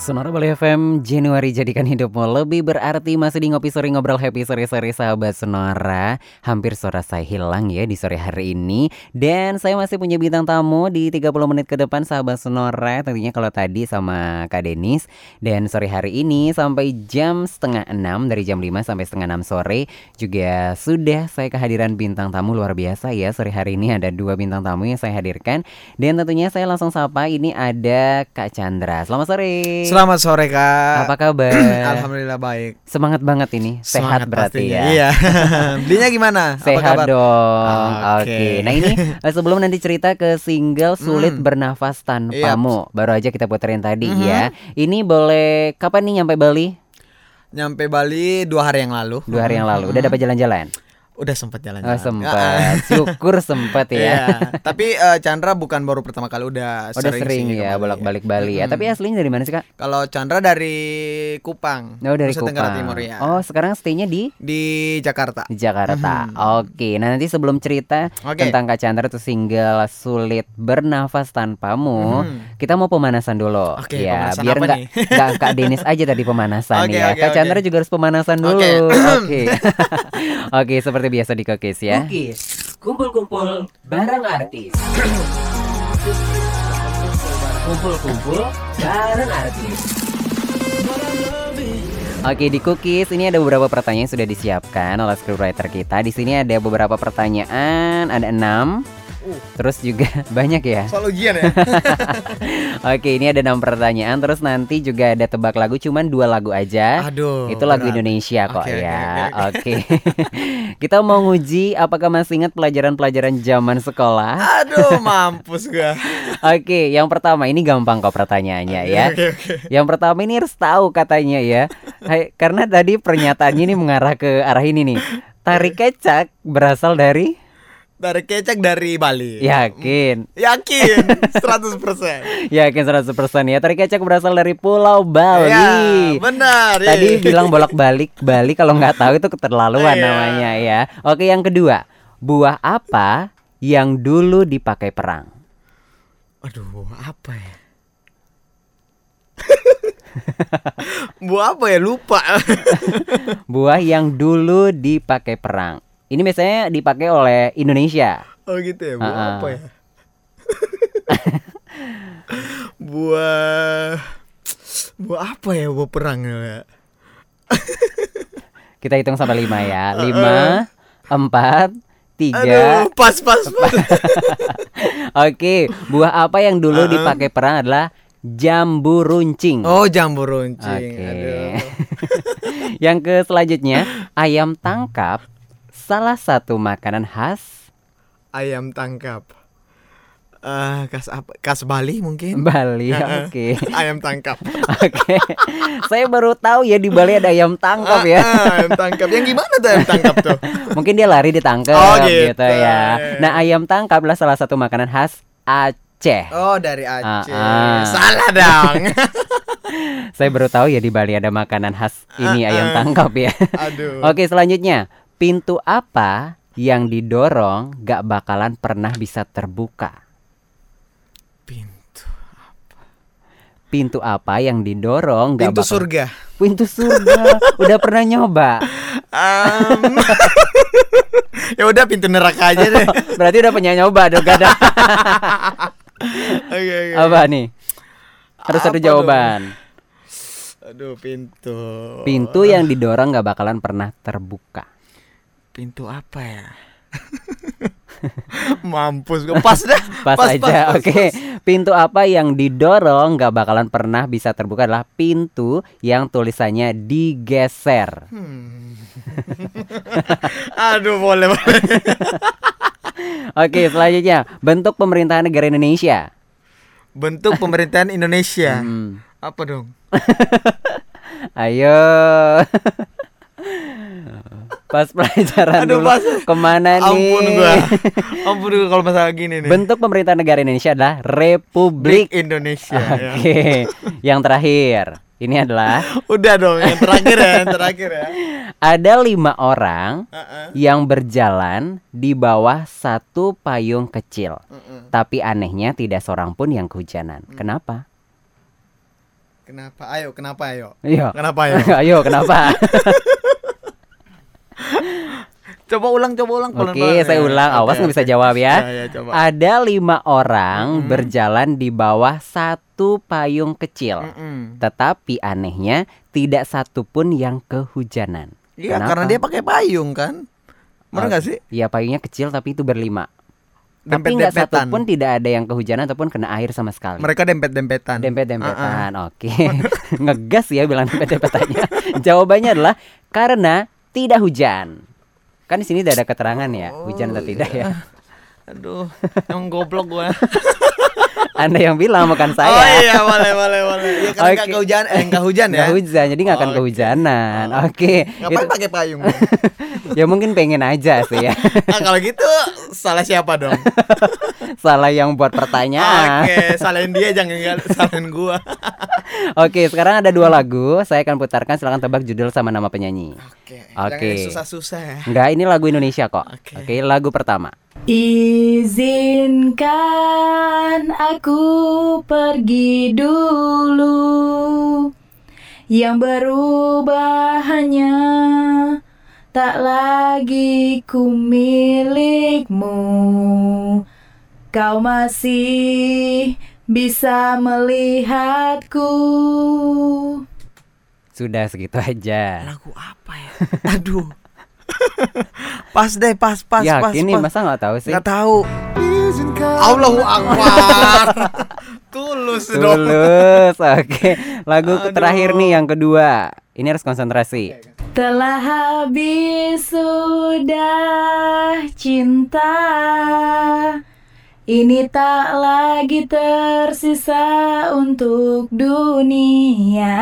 Sonora Bali FM Januari jadikan hidupmu lebih berarti. Masih di Ngopi Sore Ngobrol Happy Sore-sore sahabat Sonora. Hampir suara saya hilang ya di sore hari ini. Dan saya masih punya bintang tamu di 30 menit ke depan sahabat Sonora. Tentunya kalau tadi sama Kak Denis. Dan sore hari ini sampai jam setengah 6 Dari jam 5 sampai setengah 6 sore Juga sudah saya kehadiran bintang tamu luar biasa ya. Sore hari ini ada dua bintang tamu yang saya hadirkan. Dan tentunya saya langsung sapa ini ada Kak Chandra. Selamat sore Selamat sore kak. apa kabar? Alhamdulillah baik. Semangat banget ini. Sehat Semangat berarti pastinya. ya. Iya. Belinya gimana? Apa Sehat kabar? dong. Oke. Oke. Nah ini eh, sebelum nanti cerita ke single sulit Hmm. bernafas tanpamu, baru aja kita puterin tadi Mhm. ya. Ini boleh kapan nih nyampe Bali? Nyampe Bali dua hari yang lalu. Dua hari yang lalu. Udah dapat jalan-jalan? Udah sempat Oh jalan-jalan. sempat. Syukur sempat Iya. ya. Tapi eh, Chandra bukan baru pertama kali udah Udah sering ke ya Bali. bolak-balik Bali ya. Mm-mm. Tapi aslinya dari mana sih kak? Kalau Chandra dari Kupang. Oh dari Nusa Tenggara Kupang. Timur ya. Oh sekarang stay-nya di Di Jakarta. di Jakarta. Mhm. Oke, nah nanti sebelum cerita Oke. tentang Kak Chandra tuh single sulit bernafas tanpamu, Mhm. kita mau pemanasan dulu. Oke, ya, pemanasan biar apa nggak nih? nggak Kak Denis aja tadi pemanasan Oke, ya. oke, Kak. Chandra juga harus pemanasan dulu. Oke. Oke. Oke, seperti biasa di Kokis ya. kumpul-kumpul bareng artis. Kumpul-kumpul bareng artis. Oke di cookies ini ada beberapa pertanyaan yang sudah disiapkan oleh scriptwriter kita. Di sini ada beberapa pertanyaan, ada enam. Uh. Terus juga banyak ya. Soal ujian ya. Oke ini ada enam pertanyaan. Terus nanti juga ada tebak lagu, cuman dua lagu aja. Aduh. Itu lagu berat. Indonesia kok oke, ya. oke, Oke. Kita mau nguji apakah masih ingat pelajaran-pelajaran zaman sekolah? Aduh, mampus gua. Oke, yang pertama ini gampang kok pertanyaannya ya. Oke, oke. Yang pertama ini harus tahu katanya ya. Hai, karena tadi pernyataannya ini mengarah ke arah ini nih. Tari kecak berasal dari Dari kecak dari Bali. yakin. Yakin 100%. Yakin 100% ya. Tari kecak berasal dari Pulau Bali. Ya, benar. Tadi iya. bilang bolak-balik Bali kalau nggak tahu itu keterlaluan Iya. namanya ya. Oke, yang kedua. Buah apa yang dulu dipakai perang? Aduh, apa ya? Buah apa ya? Lupa. Buah yang dulu dipakai perang. Ini biasanya dipakai oleh Indonesia. oh gitu ya. Buah Ah, ah. apa ya? buah Buah apa ya? Buah perang ya. Kita hitung sampai lima ya. Lima, empat, tiga. Aduh, pas pas pas. Oke, buah apa yang dulu Uh-uh. dipakai perang adalah jambu runcing. Oh, jambu runcing. Oke. Aduh. yang ke selanjutnya, ayam tangkap salah satu makanan khas Ayam tangkap. Eh, kas apa? Kas Bali mungkin? Bali. Uh-uh. Oke. Ayam tangkap. Oke. Saya baru tahu ya di Bali ada ayam tangkap ya. Ah, ah, ayam tangkap. Yang gimana tuh ayam tangkap tuh? Mungkin dia lari ditangkap Oh, gitu. gitu. ya. Nah, ayam tangkap adalah salah satu makanan khas Aceh. Oh, dari Aceh. Ah, ah. Salah dong. Saya baru tahu ya di Bali ada makanan khas ini Ah, ayam tangkap ya. Aduh. Oke, selanjutnya. Pintu apa yang didorong gak bakalan pernah bisa terbuka? Pintu. Pintu apa yang didorong gak Pintu bakal- surga. Pintu surga. Udah pernah nyoba? Um, ya udah pintu neraka aja deh. Berarti udah punya nyoba dong gak ada. Oke, oke. Apa nih? Harus ada Apa jawaban. Aduh, pintu. Pintu yang didorong gak bakalan pernah terbuka. Pintu apa ya? Mampus gue pas dah. Pas, aja. Oke. Pintu apa yang didorong gak bakalan pernah bisa terbuka adalah pintu yang tulisannya digeser. Hmm. Aduh, boleh boleh. Oke, selanjutnya bentuk pemerintahan negara Indonesia. Bentuk pemerintahan Indonesia. Hmm. Apa dong? Ayo. Pas pelajaran Aduh, dulu pas. ke mana nih? Ampun gua. Ampun gua kalau masalah gini nih. Bentuk pemerintahan negara Indonesia adalah Republik. Indonesia. ya. Oke, yang terakhir ini adalah Udah dong, yang terakhir ya, yang terakhir ya. ada lima orang Heeh. yang berjalan di bawah satu payung kecil. Heeh. Tapi anehnya tidak seorang pun yang kehujanan. Kenapa? Kenapa? Ayo, kenapa ayo? Iya. Kenapa ayo? Ayo, kenapa? Coba ulang, coba ulang. Oke, pelan-pelan saya ya. ulang. Awas nggak bisa oke. jawab ya. Ya, ya, coba. Ada lima orang Mm-mm. berjalan di bawah satu payung kecil. Mm-mm. Tetapi anehnya tidak satu pun yang kehujanan. Iya, karena dia pakai payung kan. Benar Oh, nggak sih? Ya payungnya kecil tapi itu berlima. Tapi nggak satu pun tidak ada yang kehujanan ataupun kena air sama sekali. Mereka dempet-dempetan. Dempet-dempetan. Oke. Ngegas ya bilang dempet-dempetannya. Jawabannya adalah karena tidak hujan. Kan di sini tidak ada keterangan ya, hujan atau Oh, tidak ya. Aduh, yang goblok gua. Anda yang bilang bukan saya. Oh iya, boleh, boleh, boleh. Iya, karena nggak Oke. kehujan, eh nggak hujan ya. Nggak hujan, jadi nggak akan Oke. kehujanan. Oke. Ngapain Itu- pakai payung? ya mungkin pengen aja sih ya. ah, kalau gitu salah siapa dong? Salah yang buat pertanyaan. Oke, salahin dia jangan salahin gua. Oke, sekarang ada dua lagu. Saya akan putarkan. Silakan tebak judul sama nama penyanyi. Oke. Oke. Jangan yang susah-susah ya. Enggak, ini lagu Indonesia kok. Oke. Oke, lagu pertama. Izinkan aku pergi dulu Yang berubah hanya Tak lagi ku milikmu Kau masih bisa melihatku Sudah segitu aja. Lagu apa ya? Aduh. pas deh, pas, pas, nih pas. masa nggak tahu sih? Nggak tahu. Allahu Akbar. Tulus dong. Tulus. Oke, lagu Aduh. terakhir nih yang kedua. Ini harus konsentrasi. Telah habis sudah cinta Ini tak lagi tersisa untuk dunia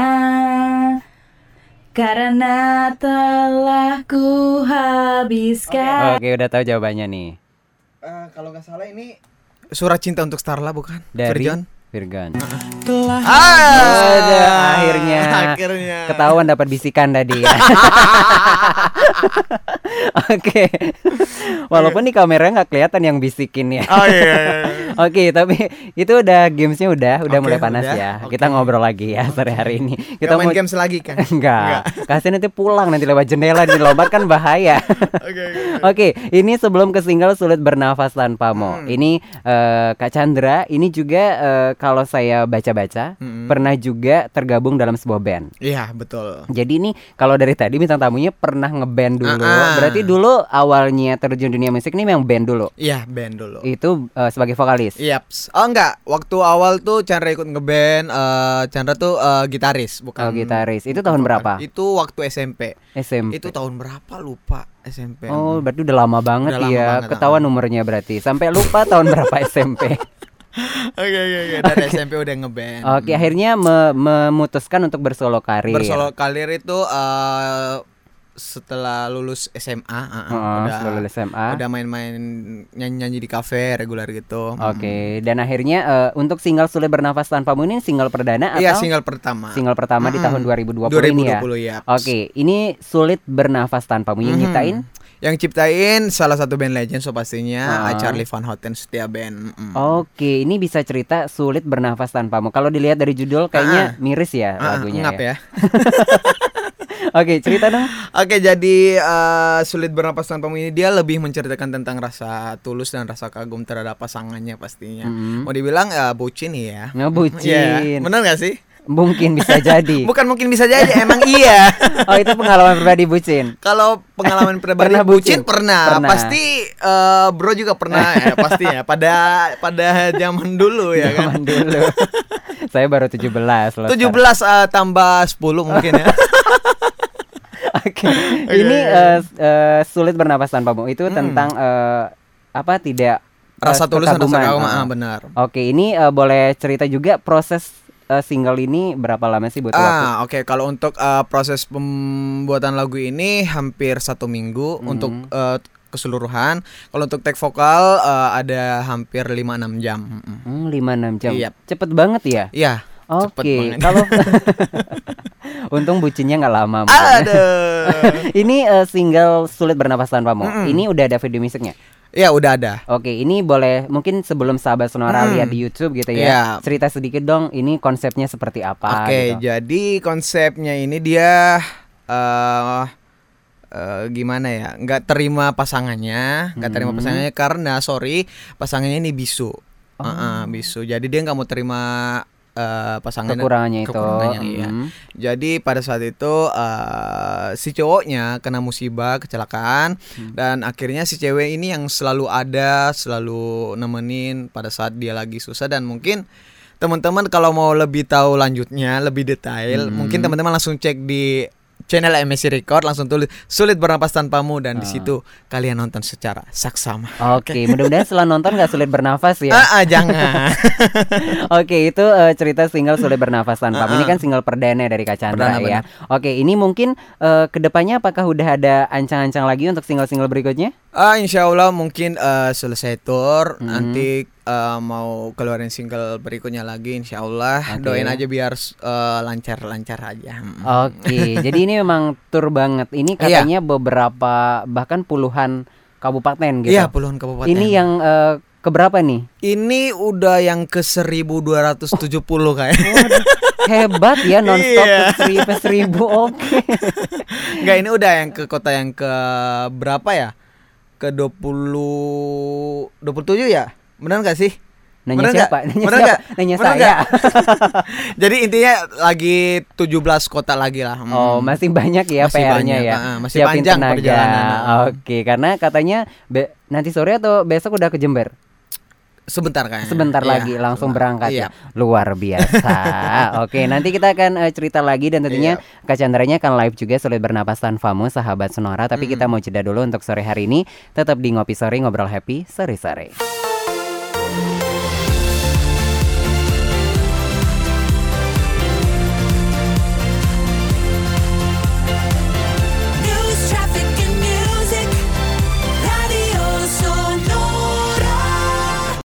Karena telah ku habiskan Oke, udah tahu jawabannya nih. Eh, kalau nggak salah ini Surat Cinta untuk Starla bukan? Dari Virgon? Virgon. Ah, Ada akhirnya. Akhirnya. Ketahuan dapat bisikan tadi ya. Oke. Walaupun di kamera nggak kelihatan yang bisikin ya. Oh iya. iya, iya. Oke, tapi itu udah gamesnya udah udah mulai panas udah. ya. Kita ngobrol lagi ya sore hari ini. Kita Kita main mau games lagi kan? Enggak. Kasihan nanti pulang nanti lewat jendela di lombat kan bahaya. Oke, oke. Ini sebelum ke single sulit bernafas tanpamu. Hmm. Ini eh, Kak Chandra, ini juga eh, kalau saya baca-baca Mm-mm. pernah juga tergabung dalam sebuah band. Iya, betul. Jadi ini kalau dari tadi bintang tamunya pernah ngeband dulu. Ah, ah. Berarti dulu awalnya terjun dunia musik ini memang band dulu. Iya, band dulu. Itu eh, sebagai vokalis. Yaps. Oh enggak, waktu awal tuh Chandra ikut ngeband, eh Chandra tuh eh, gitaris, bukan Oh, gitaris. Itu tahun bukan. berapa? Itu waktu SMP. SMP. Itu tahun berapa lupa SMP. Oh, berarti udah lama banget Udah lama ya. banget, Ketahuan umurnya berarti. Sampai lupa tahun berapa SMP. Oke oke oke. Dari SMP udah ngeband. Oke, akhirnya me- memutuskan untuk bersolo karir. Bersolo karir itu eh setelah lulus SMA, uh, uh, Heeh, udah setelah lulus SMA. udah main-main nyanyi-nyanyi di kafe reguler gitu. Oke, dan akhirnya eh, untuk single sulit bernafas tanpamu ini single perdana atau Iya, single pertama. single pertama di Mm-mm. tahun 2020, ini ya? 2020 ya. Oke, ini sulit bernafas tanpamu yang Mhm. nyiptain Yang ciptain salah satu band legend so pastinya Ah. Charlie Van Houten setia band. Mm. Oke, ini bisa cerita sulit bernafas tanpamu. Kalau dilihat dari judul kayaknya miris ya Ah, lagunya ngap ya. ya. Oke, cerita dong. Oke, jadi eh, sulit bernapas tanpamu ini dia lebih menceritakan tentang rasa tulus dan rasa kagum terhadap pasangannya pastinya. Mm. Mau dibilang ya bucin ya. Ngebucin. Iya, bener gak sih? Mungkin bisa jadi. Bukan mungkin bisa jadi, emang iya. Oh, itu pengalaman pribadi bucin. Kalau pengalaman pribadi Pernah bucin? bucin, pernah. Pernah. Pasti eh, bro juga pernah ya, pasti ya. Pada pada zaman dulu ya kan. Zaman dulu. Saya baru 17 loh. 17 eh, tambah 10 mungkin ya. Oke. Ini eh, eh, sulit bernapas tanpamu. Itu Hmm. tentang eh, apa tidak Rasa tulus dan rasa kagum, Ah. benar. Oke, ini eh, boleh cerita juga proses eh, single ini berapa lama sih butuh waktu? Ah, oke. Kalau untuk eh, proses pembuatan lagu ini hampir satu minggu Hmm. untuk eh, keseluruhan. Kalau untuk take vokal eh, ada hampir 5-6 jam. Mm-mm. Hmm, 5-6 jam. Iya. Cepet banget ya? Iya. cepet Oke, kalau untung bucinnya nggak lama. Aduh. ini eh, single sulit bernapas tanpamu. Mm-mm. Ini udah ada video musiknya. Ya udah ada. Oke, ini boleh mungkin sebelum sahabat Sonora Hmm. lihat di YouTube gitu ya. Iya. Cerita sedikit dong, ini konsepnya seperti apa Oke, gitu. jadi konsepnya ini dia eh eh, gimana ya? Nggak terima pasangannya, nggak terima Hmm. pasangannya karena sorry pasangannya ini bisu, Oh. Heeh, bisu. Jadi dia nggak mau terima eh, pasangannya. Kekurangannya itu. kekurangannya, iya. Hmm. Jadi pada saat itu eh, si cowoknya kena musibah kecelakaan Hmm. dan akhirnya si cewek ini yang selalu ada, selalu nemenin pada saat dia lagi susah dan mungkin teman-teman kalau mau lebih tahu lanjutnya, lebih detail, Hmm. mungkin teman-teman langsung cek di channel MSC Record langsung tulis sulit bernapas tanpamu dan di Ah. situ kalian nonton secara saksama. Oke, mudah-mudahan setelah nonton gak sulit bernafas ya. Ah, ah, jangan. Oke, itu eh, cerita single sulit bernafas tanpa. Ah, Ini kan single perdana dari Kak Chandra Perdana, ya. Oke, ini mungkin eh, ke depannya apakah udah ada ancang-ancang lagi untuk single-single berikutnya? Ah, insya Allah mungkin eh, selesai tour Hmm. nanti eh, mau keluarin single berikutnya lagi insya Allah Oke. doain aja biar eh, lancar-lancar aja. Mm. Oke, jadi ini memang tur banget. Ini Iya. katanya beberapa bahkan puluhan kabupaten gitu. Iya puluhan kabupaten. Ini yang eh, keberapa nih? ini udah yang ke 1270 kayak. Hebat ya nonstop Iya. ke seribu, ke seribu. Oke. Enggak ini udah yang ke kota yang ke berapa ya? Ke 20 27 ya? Benar nggak sih? Nanya Bener siapa? nggak? Nanya Bener siapa? nggak? Nanya Bener saya. Jadi intinya lagi 17 kota lagi lah. Hmm. Oh, masih banyak ya Masih PR-nya banyak, ya. ah, masih Siapin panjang tenaga. perjalanan. Oke, karena katanya be- nanti sore atau besok udah ke Jember. Sebentar kayaknya. Sebentar Iya, lagi langsung sebentar. berangkat Iya. ya. Luar biasa. Oke, nanti kita akan eh, cerita lagi dan tentunya Iya. Kak Chandranya akan live juga sulit bernapas tanpamu sahabat Sonora, tapi kita mau jeda dulu untuk sore hari ini. Tetap di Ngopi Sore ngobrol happy sore-sore.